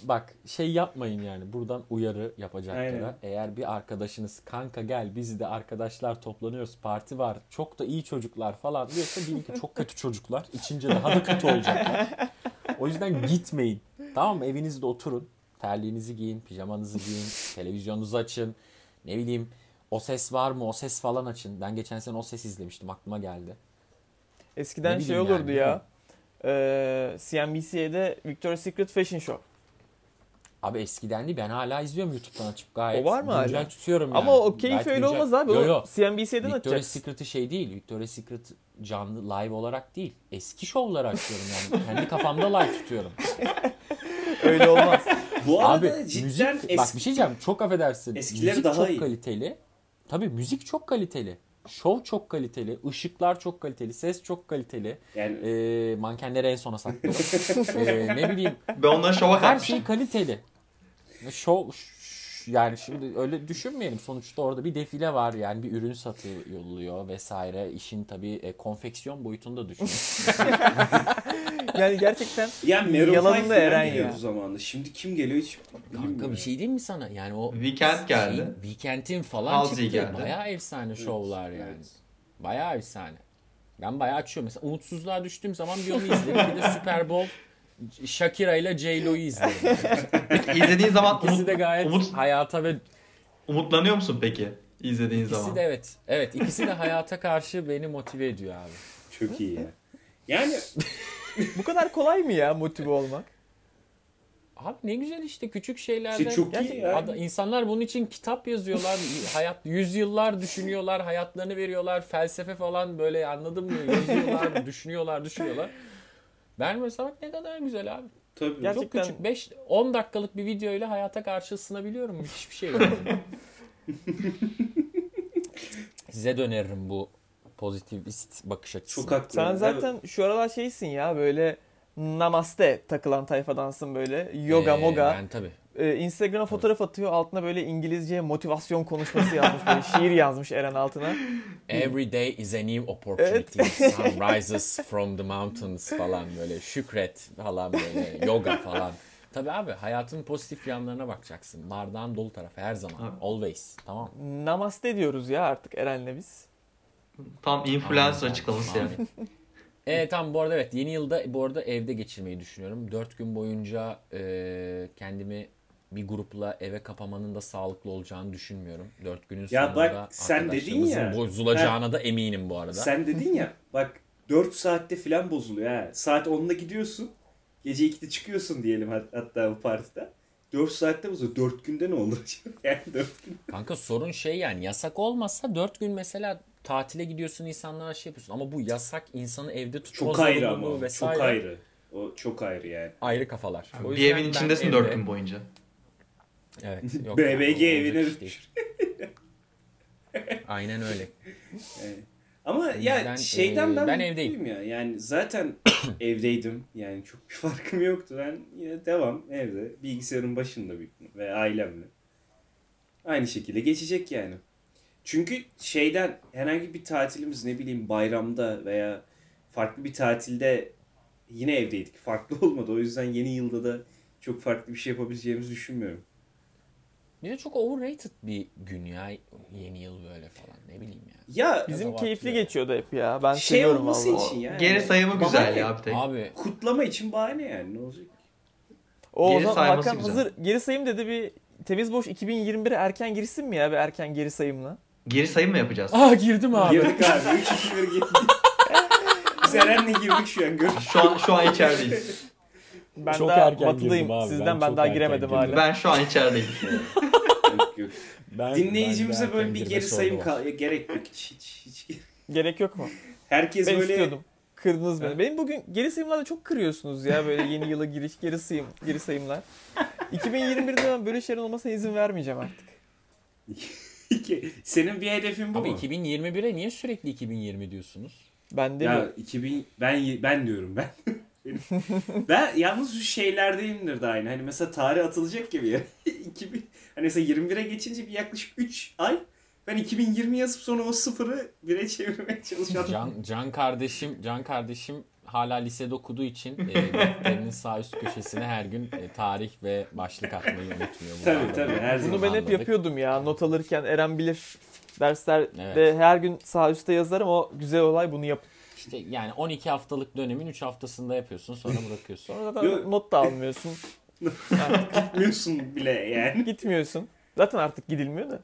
Bak şey yapmayın yani buradan uyarı yapacaklara. Eğer bir arkadaşınız kanka gel biz de arkadaşlar toplanıyoruz parti var çok da iyi çocuklar falan diyorsa bilin ki çok kötü çocuklar. İçince daha da kötü olacaklar. O yüzden gitmeyin. Tamam mı? Evinizde oturun. Terliğinizi giyin, pijamanızı giyin, televizyonunuzu açın. Ne bileyim o ses var mı? O ses falan açın. Ben geçen sene o ses izlemiştim aklıma geldi. Eskiden şey olurdu yani, ya. Ee, CNBC'de Victoria's Secret Fashion Show. Abi eskiden değil ben hala izliyorum YouTube'dan açıp gayet. O var mı güncel hala? tutuyorum yani. Ama o keyif Gayet öyle güncel. olmaz abi. Yo o yo. CNBC'den Victoria's açacaksın. Secret'ı şey değil. Victoria's Secret canlı live olarak değil. Eski şovlar açıyorum yani. Kendi kafamda live tutuyorum. Öyle olmaz. Bu arada Abi cidden müzik bak eski... bir şey diyeceğim çok affedersin. Eskileri müzik daha çok iyi. kaliteli. Tabii müzik çok kaliteli. Şov çok kaliteli. ışıklar çok kaliteli. Ses çok kaliteli. Yani Ee, mankenleri en sona saklıyorum. Ee, ne bileyim Ben onları şova her katmıştım. şey kaliteli. Şov ş- yani şimdi öyle düşünmeyelim. Sonuçta orada bir defile var yani bir ürün satılıyor vesaire. İşin tabii e, konfeksiyon boyutunda düşün. Yani gerçekten yani Yalanında 5 falan Eren ya. zamanında. Şimdi kim geliyor hiç Kanka bir şey diyeyim mi sana? Yani o Weekend geldi. Şeyin, Weekend'in falan Halsey çıktı. geldi. Bayağı efsane şovlar yani. evet. Bayağı efsane. Ben bayağı açıyorum. Mesela umutsuzluğa düştüğüm zaman bir onu izlerim. Bir de Super Bowl Shakira ile J-Lo'yu izlerim. İzlediğin zaman İkisi umut, de gayet umut, hayata ve umutlanıyor musun peki? İzlediğin ikisi zaman. de evet. Evet ikisi de hayata karşı beni motive ediyor abi. Çok iyi ya. Yani bu kadar kolay mı ya motive olmak? Abi ne güzel işte küçük şeylerden. İşte çok iyi Gerçekten yani. insanlar bunun için kitap yazıyorlar. hayat yüzyıllar düşünüyorlar, hayatlarını veriyorlar. Felsefe falan böyle anladın mı? Yazıyorlar, düşünüyorlar, düşünüyorlar. Ben mesela bak ne kadar güzel abi. Tabii. Gerçekten- Çok küçük 5 10 dakikalık bir videoyla hayata karşı ısınabiliyorum. Müthiş bir şey. Size de öneririm bu pozitivist bakış açısı. Çok haklı. Sen zaten şu aralar şeysin ya böyle namaste takılan tayfadansın böyle. Yoga Ee, moga. Ben tabii. Ee, Instagram'a fotoğraf atıyor. Altına böyle İngilizce motivasyon konuşması yazmış. Böyle şiir yazmış Eren altına. Every day is a new opportunity. Sun rises from the mountains falan böyle. Şükret falan böyle. Yoga falan. Tabii abi hayatın pozitif yanlarına bakacaksın. Bardağın dolu tarafı her zaman. Abi. Always. Tamam. Namaste diyoruz ya artık Eren'le biz. Tam influencer Aynen, açıklaması yani. Evet tamam bu arada evet yeni yılda bu arada evde geçirmeyi düşünüyorum. 4 gün boyunca e, kendimi bir grupla eve kapamanın da sağlıklı olacağını düşünmüyorum. 4 günün Ya sonunda bak, sen dedin ya. bozulacağına da eminim bu arada. Sen dedin ya bak 4 saatte filan bozuluyor ha. Saat 10'da gidiyorsun. Gece 2'de çıkıyorsun diyelim hat- hatta bu partide. 4 saatte bozuluyor. 4 günde ne olur? yani 4 gün. Kanka sorun şey yani yasak olmasa 4 gün mesela tatile gidiyorsun insanlara şey yapıyorsun ama bu yasak insanı evde tutma Çok ayrı ama. vesaire. Çok ayrı. O çok ayrı yani. Ayrı kafalar. O Bir evin içindesin evde- 4 gün boyunca. Evet. Yok, BBG evine değil. Aynen öyle. Yani. Ama ya şeyden e, ben, ben ben evdeyim. ya. Yani zaten evdeydim. Yani çok bir farkım yoktu. Ben yine devam evde. Bilgisayarın başında bir- ve ailemle. Aynı şekilde geçecek yani. Çünkü şeyden herhangi bir tatilimiz ne bileyim bayramda veya farklı bir tatilde yine evdeydik. Farklı olmadı. O yüzden yeni yılda da çok farklı bir şey yapabileceğimizi düşünmüyorum. Bir de çok overrated bir gün ya yeni yıl böyle falan ne bileyim ya. Ya Bizim keyifli abartıyor. geçiyordu hep ya. Ben Şey seviyorum olması valla. için yani. Geri sayımı güzel Bahane. ya bir tek. Abi kutlama için bahane yani ne olacak? O, o Geri zaman sayması Hakan güzel. hazır geri sayım dedi bir temiz boş 2021'e erken girsin mi ya bir erken geri sayımla? Geri sayım mı yapacağız? Aa girdim abi. Girdik abi. 3 2 1 girdik. Biz Eren'le girdik şu an. Gör. Şu an şu an içerideyiz. Ben Çok daha erken batıdayım. abi, Sizden ben ben, daha giremedim hala. Ben şu an içerideyim. Ben- Dinleyicimize bende böyle bir geri sayım kal gerek yok. Hiç, hiç, hiç. Gerek yok mu? Herkes ben böyle istiyordum. Kırdınız beni. Benim bugün geri sayımlarda çok kırıyorsunuz ya böyle yeni yıla giriş geri sayım geri sayımlar. 2021'de ben böyle şeylerin olmasına izin vermeyeceğim artık. senin bir hedefin bu Abi mu? 2021'e niye sürekli 2020 diyorsunuz? Ben de Ya 2000 ben ben diyorum ben. Ben yalnız şu şeylerdeyimdir de aynı. Hani mesela tarih atılacak gibi ya. 2000 hani mesela 21'e geçince bir yaklaşık 3 ay ben 2020 yazıp sonra o sıfırı 1'e çevirmeye çalışıyorum. Can, Can kardeşim Can kardeşim hala lisede okuduğu için e, defterinin sağ üst köşesine her gün e, tarih ve başlık atmayı unutmuyor. Bunu Tabii, tabii, her bunu zaman ben hep yapıyordum ya. Not alırken Eren bilir derslerde Evet. her gün sağ üstte yazarım. O güzel olay bunu yap. İşte yani 12 haftalık dönemin 3 haftasında yapıyorsun sonra bırakıyorsun. Sonra Yok. not da almıyorsun. Gitmiyorsun bile yani. Gitmiyorsun. Zaten artık gidilmiyor da.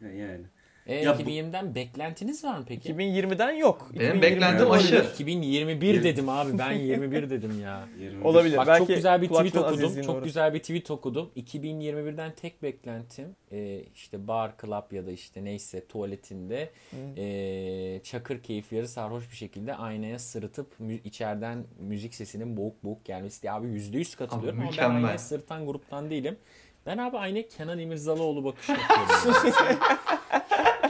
Yani. E, Ya bu- 2020'den beklentiniz var mı peki? 2020'den yok. Benim 2021'den beklentim olabilir. aşırı. 2021 dedim abi ben 21 dedim ya. 21. Olabilir. Bak Belki çok güzel bir tweet kulaklığın okudum. azizliğine Çok uğrar. güzel bir tweet okudum. 2021'den tek beklentim e, işte bar, club ya da işte neyse tuvaletinde e, çakır keyif yarı sarhoş bir şekilde aynaya sırıtıp mü- içeriden müzik sesinin boğuk boğuk gelmesi diye abi %100 katılıyorum Abi ama ben mükemmel. aynaya sırıtan gruptan değilim. Ben abi aynaya Kenan İmirzalıoğlu bakışı yapıyorum.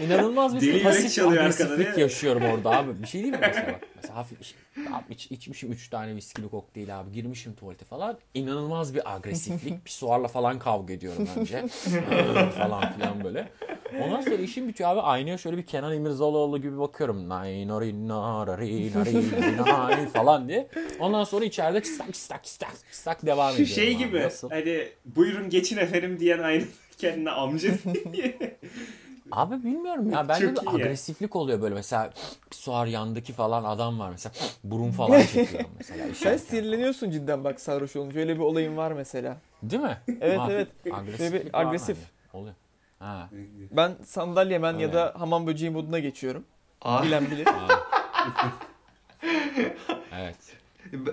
İnanılmaz bir Deli pasif çalıyor agresiflik yaşıyorum orada abi. Bir şey değil mi mesela? Mesela hafif iç, abi iç- içmişim 3 tane viskili kokteyl abi. Girmişim tuvalete falan. İnanılmaz bir agresiflik. Pisuarla falan kavga ediyorum önce. falan filan böyle. Ondan sonra işim bitiyor abi. Aynaya şöyle bir Kenan İmirzalıoğlu gibi bakıyorum. Nay nari narari nari nari falan diye. Ondan sonra içeride çıstak çıstak çıstak çıstak devam Şu ediyorum. şey abi. gibi Nasıl? hani buyurun geçin efendim diyen aynı kendine amca diye. Abi bilmiyorum ya bende bir ya. agresiflik oluyor böyle mesela suar yandaki falan adam var mesela burun falan çekiyorum mesela Sen sinirleniyorsun cidden bak sarhoş olunca. Öyle bir olayın var mesela. Değil mi? Evet, Ha, evet. Agresiflik bir var agresif. bende. Oluyor. Ha. Ben sandalyemen ya Öyle. da hamam böceği moduna geçiyorum. Aa, Bilen bilir. evet.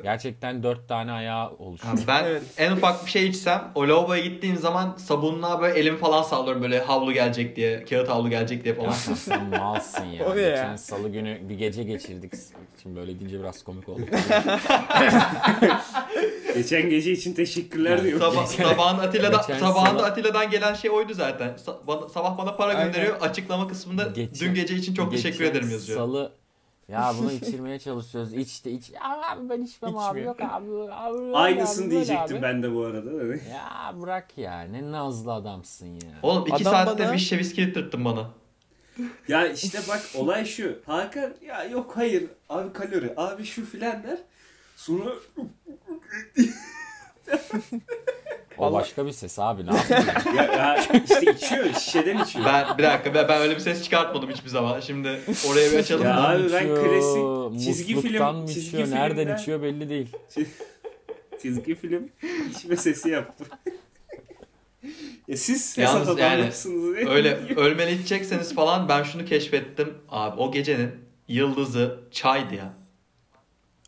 Gerçekten dört tane ayağı oluşuyor. Ben Evet. en ufak bir şey içsem o lavaboya gittiğim zaman sabunluğa böyle elim falan sallıyorum böyle havlu gelecek diye, kağıt havlu gelecek diye Ya falan. sen, sen malsın ya. O ya? Geçen salı günü bir gece geçirdik. Şimdi böyle deyince biraz komik oldu. Geçen gece için teşekkürler Yani diyor. Sabah, sabahın Atilla'dan, Geçen sabahında salı- Atilla'dan gelen şey oydu zaten. Sa- bana- sabah bana para Aynen. gönderiyor. Açıklama kısmında Geçen- dün gece için çok teşekkür ederim yazıyor. Salı ya bunu içirmeye çalışıyoruz. İç de iç. Ya abi ben içmem abi. Yok abi. abi Aynısını abi, diyecektim abi. ben de bu arada. Ya bırak ya. Ne nazlı adamsın ya. Oğlum iki Adam saatte bana- bir şişe viski getirttin bana. Ya işte bak olay şu. Hakan ya yok hayır abi kalori abi şu filan der. Sonra O Vallahi- başka bir ses abi. Ne yapıyorsun? ya, ya işte içiyor şişeden içiyor. Ben bir dakika ben, ben öyle bir ses çıkartmadım hiçbir zaman. Şimdi oraya bir açalım. Ya abi ben İçiyor, klasik çizgi film- mı çizgi içiyor? Nereden filmden- içiyor belli değil. Çizgi film içme sesi yaptım. ya siz Yalnız yani Öyle ölmeli içecekseniz falan ben şunu keşfettim. Abi o gecenin yıldızı çaydı ya.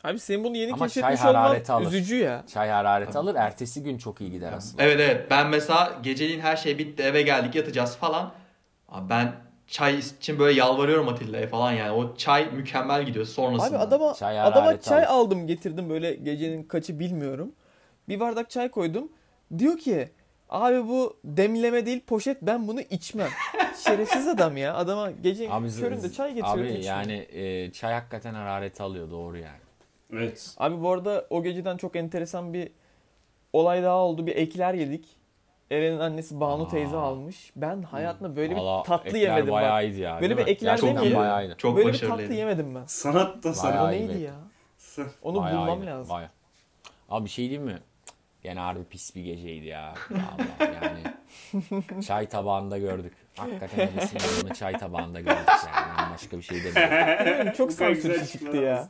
Abi senin bunu yeni Ama keşfetmiş çay olman alır. üzücü ya. Çay harareti alır. Ertesi gün çok iyi gider aslında. Evet evet ben mesela geceliğin her şey bitti eve geldik yatacağız falan. Abi ben çay için böyle yalvarıyorum Atilla'ya falan yani. O çay mükemmel gidiyor sonrasında. Abi adama Çay adama çay alır. aldım getirdim böyle gecenin kaçı bilmiyorum. Bir bardak çay koydum. Diyor ki abi bu demleme değil poşet ben bunu içmem. Şerefsiz adam ya. Adama gecenin Abi, köründe çay getiriyorum. Abi içmiyor. yani e, çay hakikaten harareti alıyor doğru yani. Evet. Abi bu arada o geceden çok enteresan bir olay daha oldu. Bir ekler yedik. Eren'in annesi Banu Aa. teyze almış. Ben hayatımda böyle Valla bir tatlı ekler yemedim bak. bayağı iyiydi ya. Böyle bir mi? ekler Gerçekten demeyelim. bayağı iyiydi. Çok böyle bir tatlı başarılıydı. yemedim ben. Sanat da O sanat. Bayağı neydi ya? Onu Bayağı bulmam iyiydi, lazım. bayağı. Abi bir şey diyeyim mi? Gene harbi pis bir geceydi ya. Vallahi yani. çay tabağında gördük. Hakikaten Enes'in yanını çay tabağında gördük yani. Başka bir şey demiyorum. Çok sansürlü çıktı ya.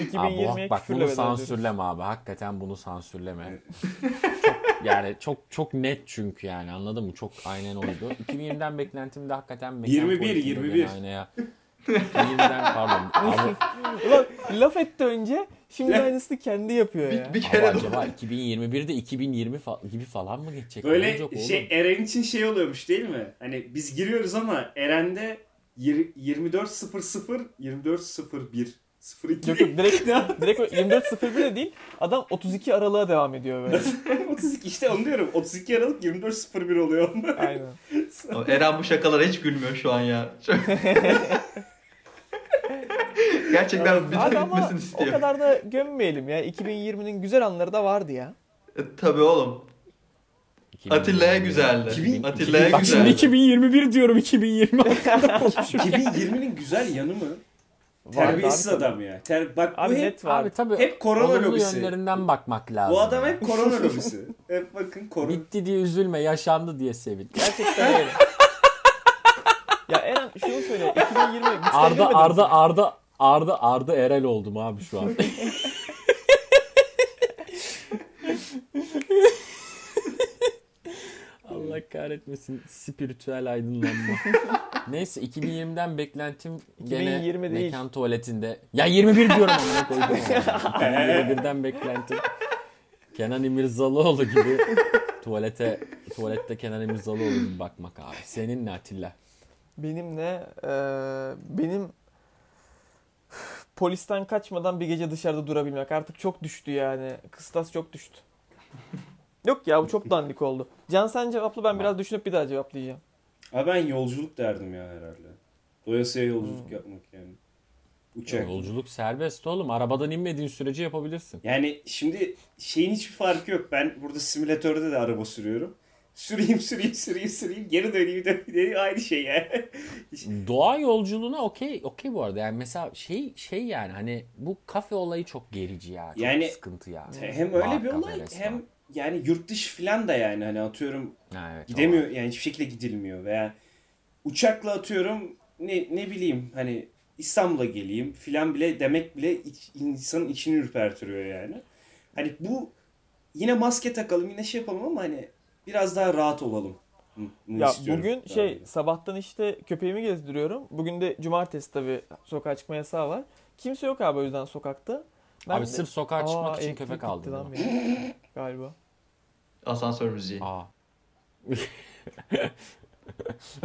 açıklamaz. Abi 2020'ye bu, bak bunu sansürleme abi. Hakikaten bunu sansürleme. çok, yani çok çok net çünkü yani anladın mı? Çok aynen oydu. 2020'den beklentim de hakikaten mekan 21, politikinde 21. gene Aynı ya. 2020'den pardon. Abi, Ulan laf etti önce şimdi aynısını kendi yapıyor ya. Bir, kere de acaba 2021'de 2020 fa- gibi falan mı geçecek? Böyle olacak oğlum? şey Eren için şey oluyormuş değil mi? Hani biz giriyoruz ama Eren'de yir- 24.00 24.01 02 Yok yok direkt, direkt 24.01 de değil. Adam 32 aralığa devam ediyor böyle. 32 işte onu diyorum. 32 Aralık 24.01 oluyor onda. Aynen. Eren bu şakalara hiç gülmüyor şu an ya. Gerçekten bir Abi ama bitmesini o istiyor. kadar da gömmeyelim ya. 2020'nin güzel anları da vardı ya. E, tabii oğlum. 2020. Atilla'ya güzeldi. 2000 Atilla'ya Bak şimdi güzeldi. 2021 diyorum 2020 hakkında konuşuyorum. 2020'nin güzel yanı mı? Vardı Terbiyesiz abi adam ya. Ter bak bu Abi hep net var. Abi tabii Hep korona lobisi. yönlerinden bakmak lazım. bu adam hep korona lobisi. hep bakın korona. Bitti diye üzülme, yaşandı diye sevin. Gerçekten öyle. ya Eren şunu söyle. 2020 güçlendirmedi Arda Arda? Arda Arda Arda Erel oldum abi şu an. Allah kahretmesin spiritüel aydınlanma. Neyse 2020'den beklentim gene 2020 değil. mekan tuvaletinde. Ya 21 diyorum amına koydum. 2021'den beklentim Kenan İmirzalıoğlu gibi tuvalete tuvalette Kenan İmirzalıoğlu gibi bakmak abi. Senin ne Atilla? Benim ne? Ee, benim polisten kaçmadan bir gece dışarıda durabilmek. Artık çok düştü yani. Kıstas çok düştü. Yok ya bu çok dandik oldu. Can sen cevapla ben biraz düşünüp bir daha cevaplayacağım. Abi ben yolculuk derdim ya herhalde. Doyasıya yolculuk yapmak yani. Uçak. Yolculuk serbest oğlum. Arabadan inmediğin sürece yapabilirsin. Yani şimdi şeyin hiçbir farkı yok. Ben burada simülatörde de araba sürüyorum. Süreyim süreyim süreyim süreyim geri döneyim döneyim aynı şey yani. Doğa yolculuğuna okey okey bu arada. Yani mesela şey şey yani hani bu kafe olayı çok gerici ya. Çok Yani- sıkıntı ya. hem öyle Bar, bir olay restoran. hem yani yurt dışı falan da yani hani atıyorum Ha, evet, gidemiyor yani hiçbir şekilde gidilmiyor veya uçakla atıyorum ne ne bileyim hani İstanbul'a geleyim filan bile demek bile iç- insanın içini ürpertiriyor yani. Hani bu yine maske takalım yine şey yapalım ama hani biraz daha rahat olalım. Ya istiyorum. bugün Daha şey sabahtan işte köpeğimi gezdiriyorum. Bugün de cumartesi tabii sokağa çıkma yasağı var. Kimse yok abi o yüzden sokakta. Abi Ben- sırf sokağa Aa, çıkmak için elektrik köpek aldım. lan benim. Galiba. Asansör müziği. Aa.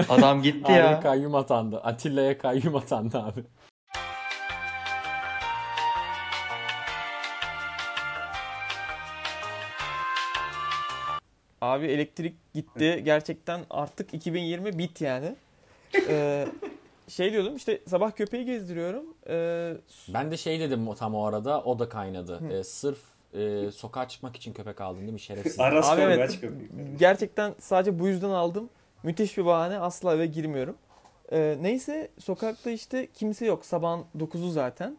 Adam gitti Abi ya. kayyum atandı. Atilla'ya kayyum atandı abi. Abi elektrik gitti. Gerçekten artık 2020 bit yani. Ee, şey diyordum işte sabah köpeği gezdiriyorum. Ee, Ben de şey dedim o- tam o arada o da kaynadı. Ee, sırf e, sokağa çıkmak için köpek aldın değil mi şerefsiz? Aras Abi evet. gerçekten sadece bu yüzden aldım. Müthiş bir bahane. Asla eve girmiyorum. Ee, neyse sokakta işte kimse yok. Sabahın 9'u zaten.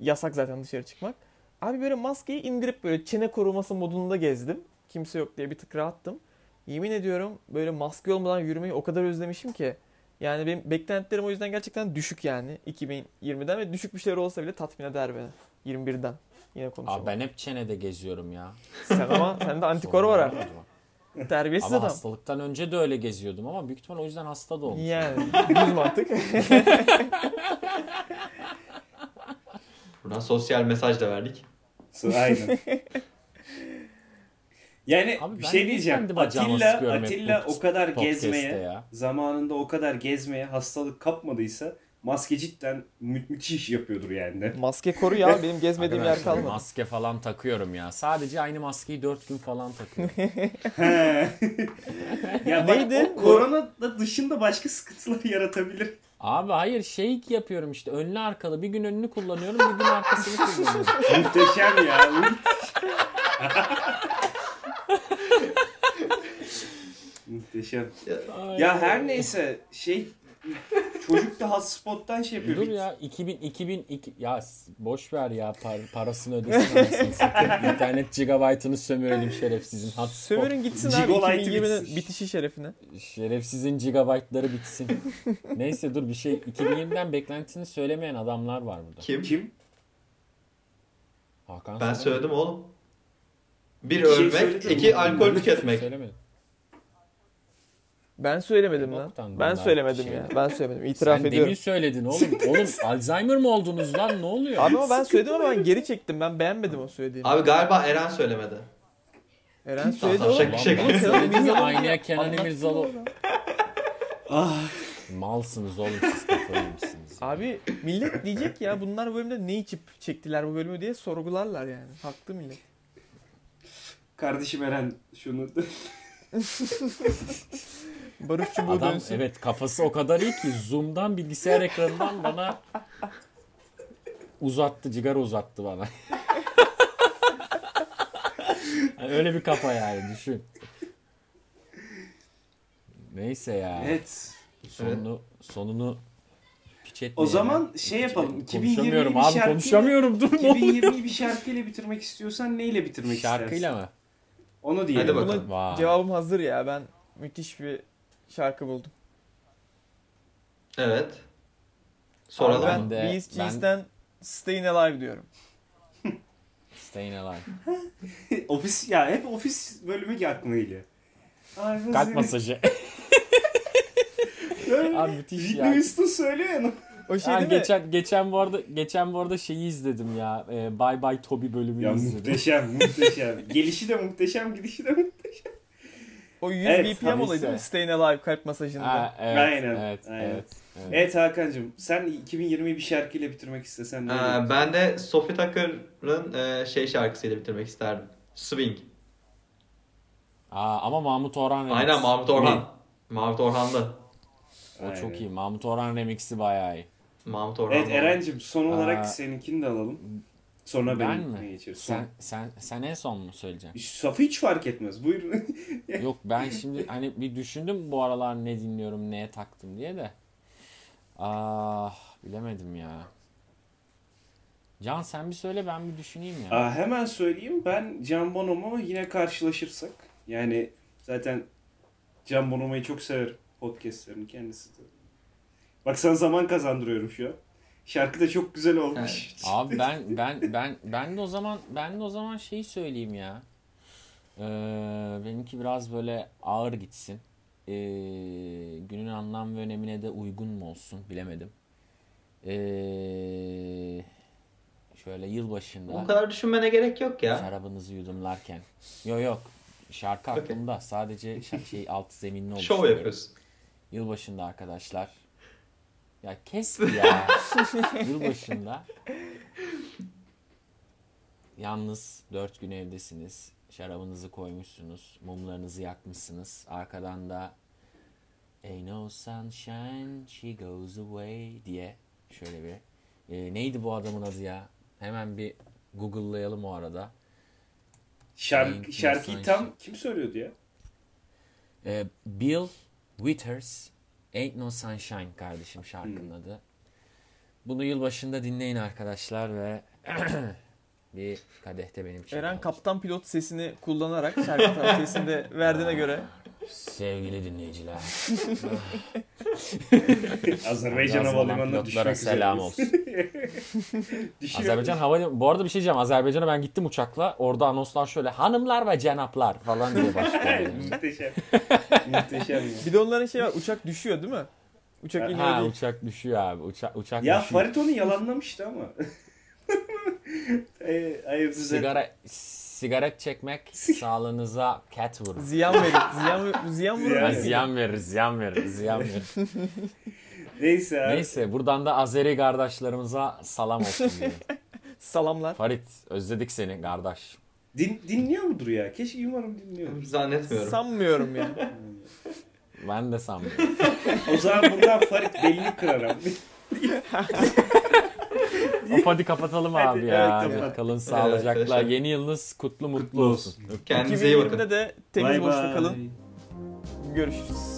Yasak zaten dışarı çıkmak. Abi böyle maskeyi indirip böyle çene koruması modunda gezdim. Kimse yok diye bir tık rahattım. Yemin ediyorum böyle maske olmadan yürümeyi o kadar özlemişim ki. Yani benim beklentilerim o yüzden gerçekten düşük yani 2020'den ve düşük bir şeyler olsa bile tatmin eder beni. 21'den. Yine konuşalım. Abi ben hep çenede geziyorum ya. Sen ama sende antikor var artık. Terbiyesiz Ama adam. hastalıktan önce de öyle geziyordum ama büyük ihtimal o yüzden hasta da olmuş. Yani düz mantık. Buradan sosyal mesaj da verdik. Aynen. Yani Abi bir şey diyeceğim. Atilla, Atilla o kadar gezmeye, ya? zamanında o kadar gezmeye hastalık kapmadıysa maske cidden mü- müthiş yapıyordur yani. Maske koru ya benim gezmediğim yer kalmadı. Maske falan takıyorum ya. Sadece aynı maskeyi 4 gün falan takıyorum. ya bak, Neydi? o korona da dışında başka sıkıntılar yaratabilir. Abi hayır şey yapıyorum işte önlü arkalı bir gün önünü kullanıyorum bir gün arkasını kullanıyorum. Muhteşem ya. Ay. Ya her neyse şey çocuk da hotspot'tan şey yapıyor. Dur ya 2000 2000 iki- ya boş ver ya par- parasını ödesin anasını satayım. İnternet gigabaytını sömürelim şerefsizin. Hotspot. Sömürün gitsin abi Gigolite'ı 2020'nin bitsin. bitişi şerefine. Şerefsizin gigabaytları bitsin. Neyse dur bir şey 2020'den beklentisini söylemeyen adamlar var burada. Kim? Kim? Hakan Ben söyle. söyledim oğlum. Bir Bir şey ölmek, söyledin iki alkol şey tüketmek. söylemedim. Ben söylemedim lan. Ben söylemedim şey. ya. Ben söylemedim. İtiraf Sen ediyorum. demin söyledin oğlum. Oğlum Alzheimer mı oldunuz lan? Ne oluyor? Abi ama ben söyledim ama ben geri çektim. Ben beğenmedim o söylediğimi. Abi galiba Eren söylemedi. Eren söyledi oğlum. şaka, şaka. Aynaya Kenan orada. Ah. Malsınız oğlum siz kafayı yemişsiniz. Abi millet diyecek ya bunlar bu bölümde ne içip çektiler bu bölümü diye sorgularlar yani. Haklı millet. Kardeşim Eren şunu Barış çubuğu Adam dönsün. evet kafası o kadar iyi ki Zoom'dan bilgisayar ekranından bana uzattı, cigara uzattı bana. Yani öyle bir kafa yani düşün. Neyse ya. Evet. Sonunu sonunu piç O zaman şey yapalım. Konuşamıyorum 2020'yi bir abi şarkıyla, konuşamıyorum dur ne oluyor? 2020'yi bir şarkıyla bitirmek istiyorsan neyle bitirmek Şarkıyla istersin? mı? Onu diyelim. Hadi bakalım. Buna cevabım hazır ya. Ben müthiş bir şarkı buldum. Evet. Abi Soralım. ben Ben de- Beast ben- Jeans'ten Stayin' Alive diyorum. Staying Alive. ofis ya hep ofis bölümü aklıma geliyor. Kalp masajı. Abi müthiş Whitney ya. Houston söylüyor ya. O şey Ha, değil mi? geçen geçen bu arada geçen bu arada şeyi izledim ya. E, Bye Bye Toby bölümünü Ya izledim. muhteşem muhteşem. Gelişi de muhteşem gidişi de muhteşem. O 100 Evet, BPM abi olayı değil mi? Stayin' Alive kalp masajında. Ha, evet, Aynen, evet, aynen. evet, evet. Evet Hakan'cığım sen 2020'yi bir şarkıyla bitirmek istesen ne? Ee, ben de Sophie Tucker'ın e, şey şarkısıyla bitirmek isterdim. Swing. Aa, ama Mahmut Orhan remix. Aynen Mahmut Orhan. Mahmut Orhan'lı. O Aynen. çok iyi. Mahmut Orhan remix'i bayağı iyi. Mahmut Orhan. Evet Eren'cim son olarak Aa, seninkini de alalım. Sonra Ben benim mi? Son. Sen sen sen en son mu söyleyeceksin? Safi hiç fark etmez. Buyurun. Yok ben şimdi hani bir düşündüm bu aralar ne dinliyorum, neye taktım diye de. Ah bilemedim ya. Can sen bir söyle ben bir düşüneyim ya. Aa, hemen söyleyeyim. Ben Can Bonomo yine karşılaşırsak. Yani zaten Can Bonomo'yu çok severim. Podcastlerin kendisi de. Bak sana zaman kazandırıyorum şu an. Şarkı da çok güzel olmuş. Abi ben ben ben ben de o zaman ben de o zaman şeyi söyleyeyim ya. Ee, benimki biraz böyle ağır gitsin. Ee, günün anlam ve önemine de uygun mu olsun bilemedim. Ee, şöyle yılbaşında O kadar düşünmene gerek yok ya. şarabınızı yudumlarken. Yok yok. Şarkı aklımda. Sadece şey alt zeminli Şov oluşturuyorum. yapıyorsun. Yılbaşında arkadaşlar. Ya kes ya. Yılbaşında. Yalnız dört gün evdesiniz. Şarabınızı koymuşsunuz. Mumlarınızı yakmışsınız. Arkadan da Ain't no sunshine, she goes away diye şöyle bir. Ee, neydi bu adamın adı ya? Hemen bir Google'layalım o arada. You, şarkıyı tam kim söylüyordu ya? Ee, Bill Withers Ain't No Sunshine kardeşim şarkının adı. Bunu yılbaşında dinleyin arkadaşlar ve bir kadehte benim için. Eren kalsın. kaptan pilot sesini kullanarak şarkı tavsiyesinde verdiğine göre Sevgili dinleyiciler. Azerbaycan Havalimanı'na düşmek selam olsun. Düşüyor. Azerbaycan hava bu arada bir şey diyeceğim. Azerbaycan'a ben gittim uçakla. Orada anonslar şöyle hanımlar ve cenaplar falan diye başlıyor. Muhteşem. Muhteşem ya. bir de onların şey var uçak düşüyor değil mi? Uçak iniyor ha değil. uçak düşüyor abi. Uçak uçak Ya düşüyor. Farit onu yalanlamıştı ama. Ay, hayır düzelt. Sigara sigaret çekmek sağlığınıza ket vurur. Ziyan verir. Ziyan, ziyan vurur. Ziyan Ha, verir. ziyan verir, ziyan verir, ziyan verir. Neyse abi. Neyse buradan da Azeri kardeşlerimize salam olsun. Salamlar. Farit özledik seni kardeş. Din, dinliyor mudur ya? Keşke umarım dinliyordur. Zannetmiyorum. Sanmıyorum ya. Ben de sanmıyorum. O zaman buradan Farit belli kırarım. Of hadi kapatalım Hadi, abi ya. evet, kapat. Kalın sağlıcakla. arkadaşlar. Yeni yılınız kutlu mutlu olsun. Kendinize iyi bakın. 2020'de de temiz bay. kalın. Görüşürüz.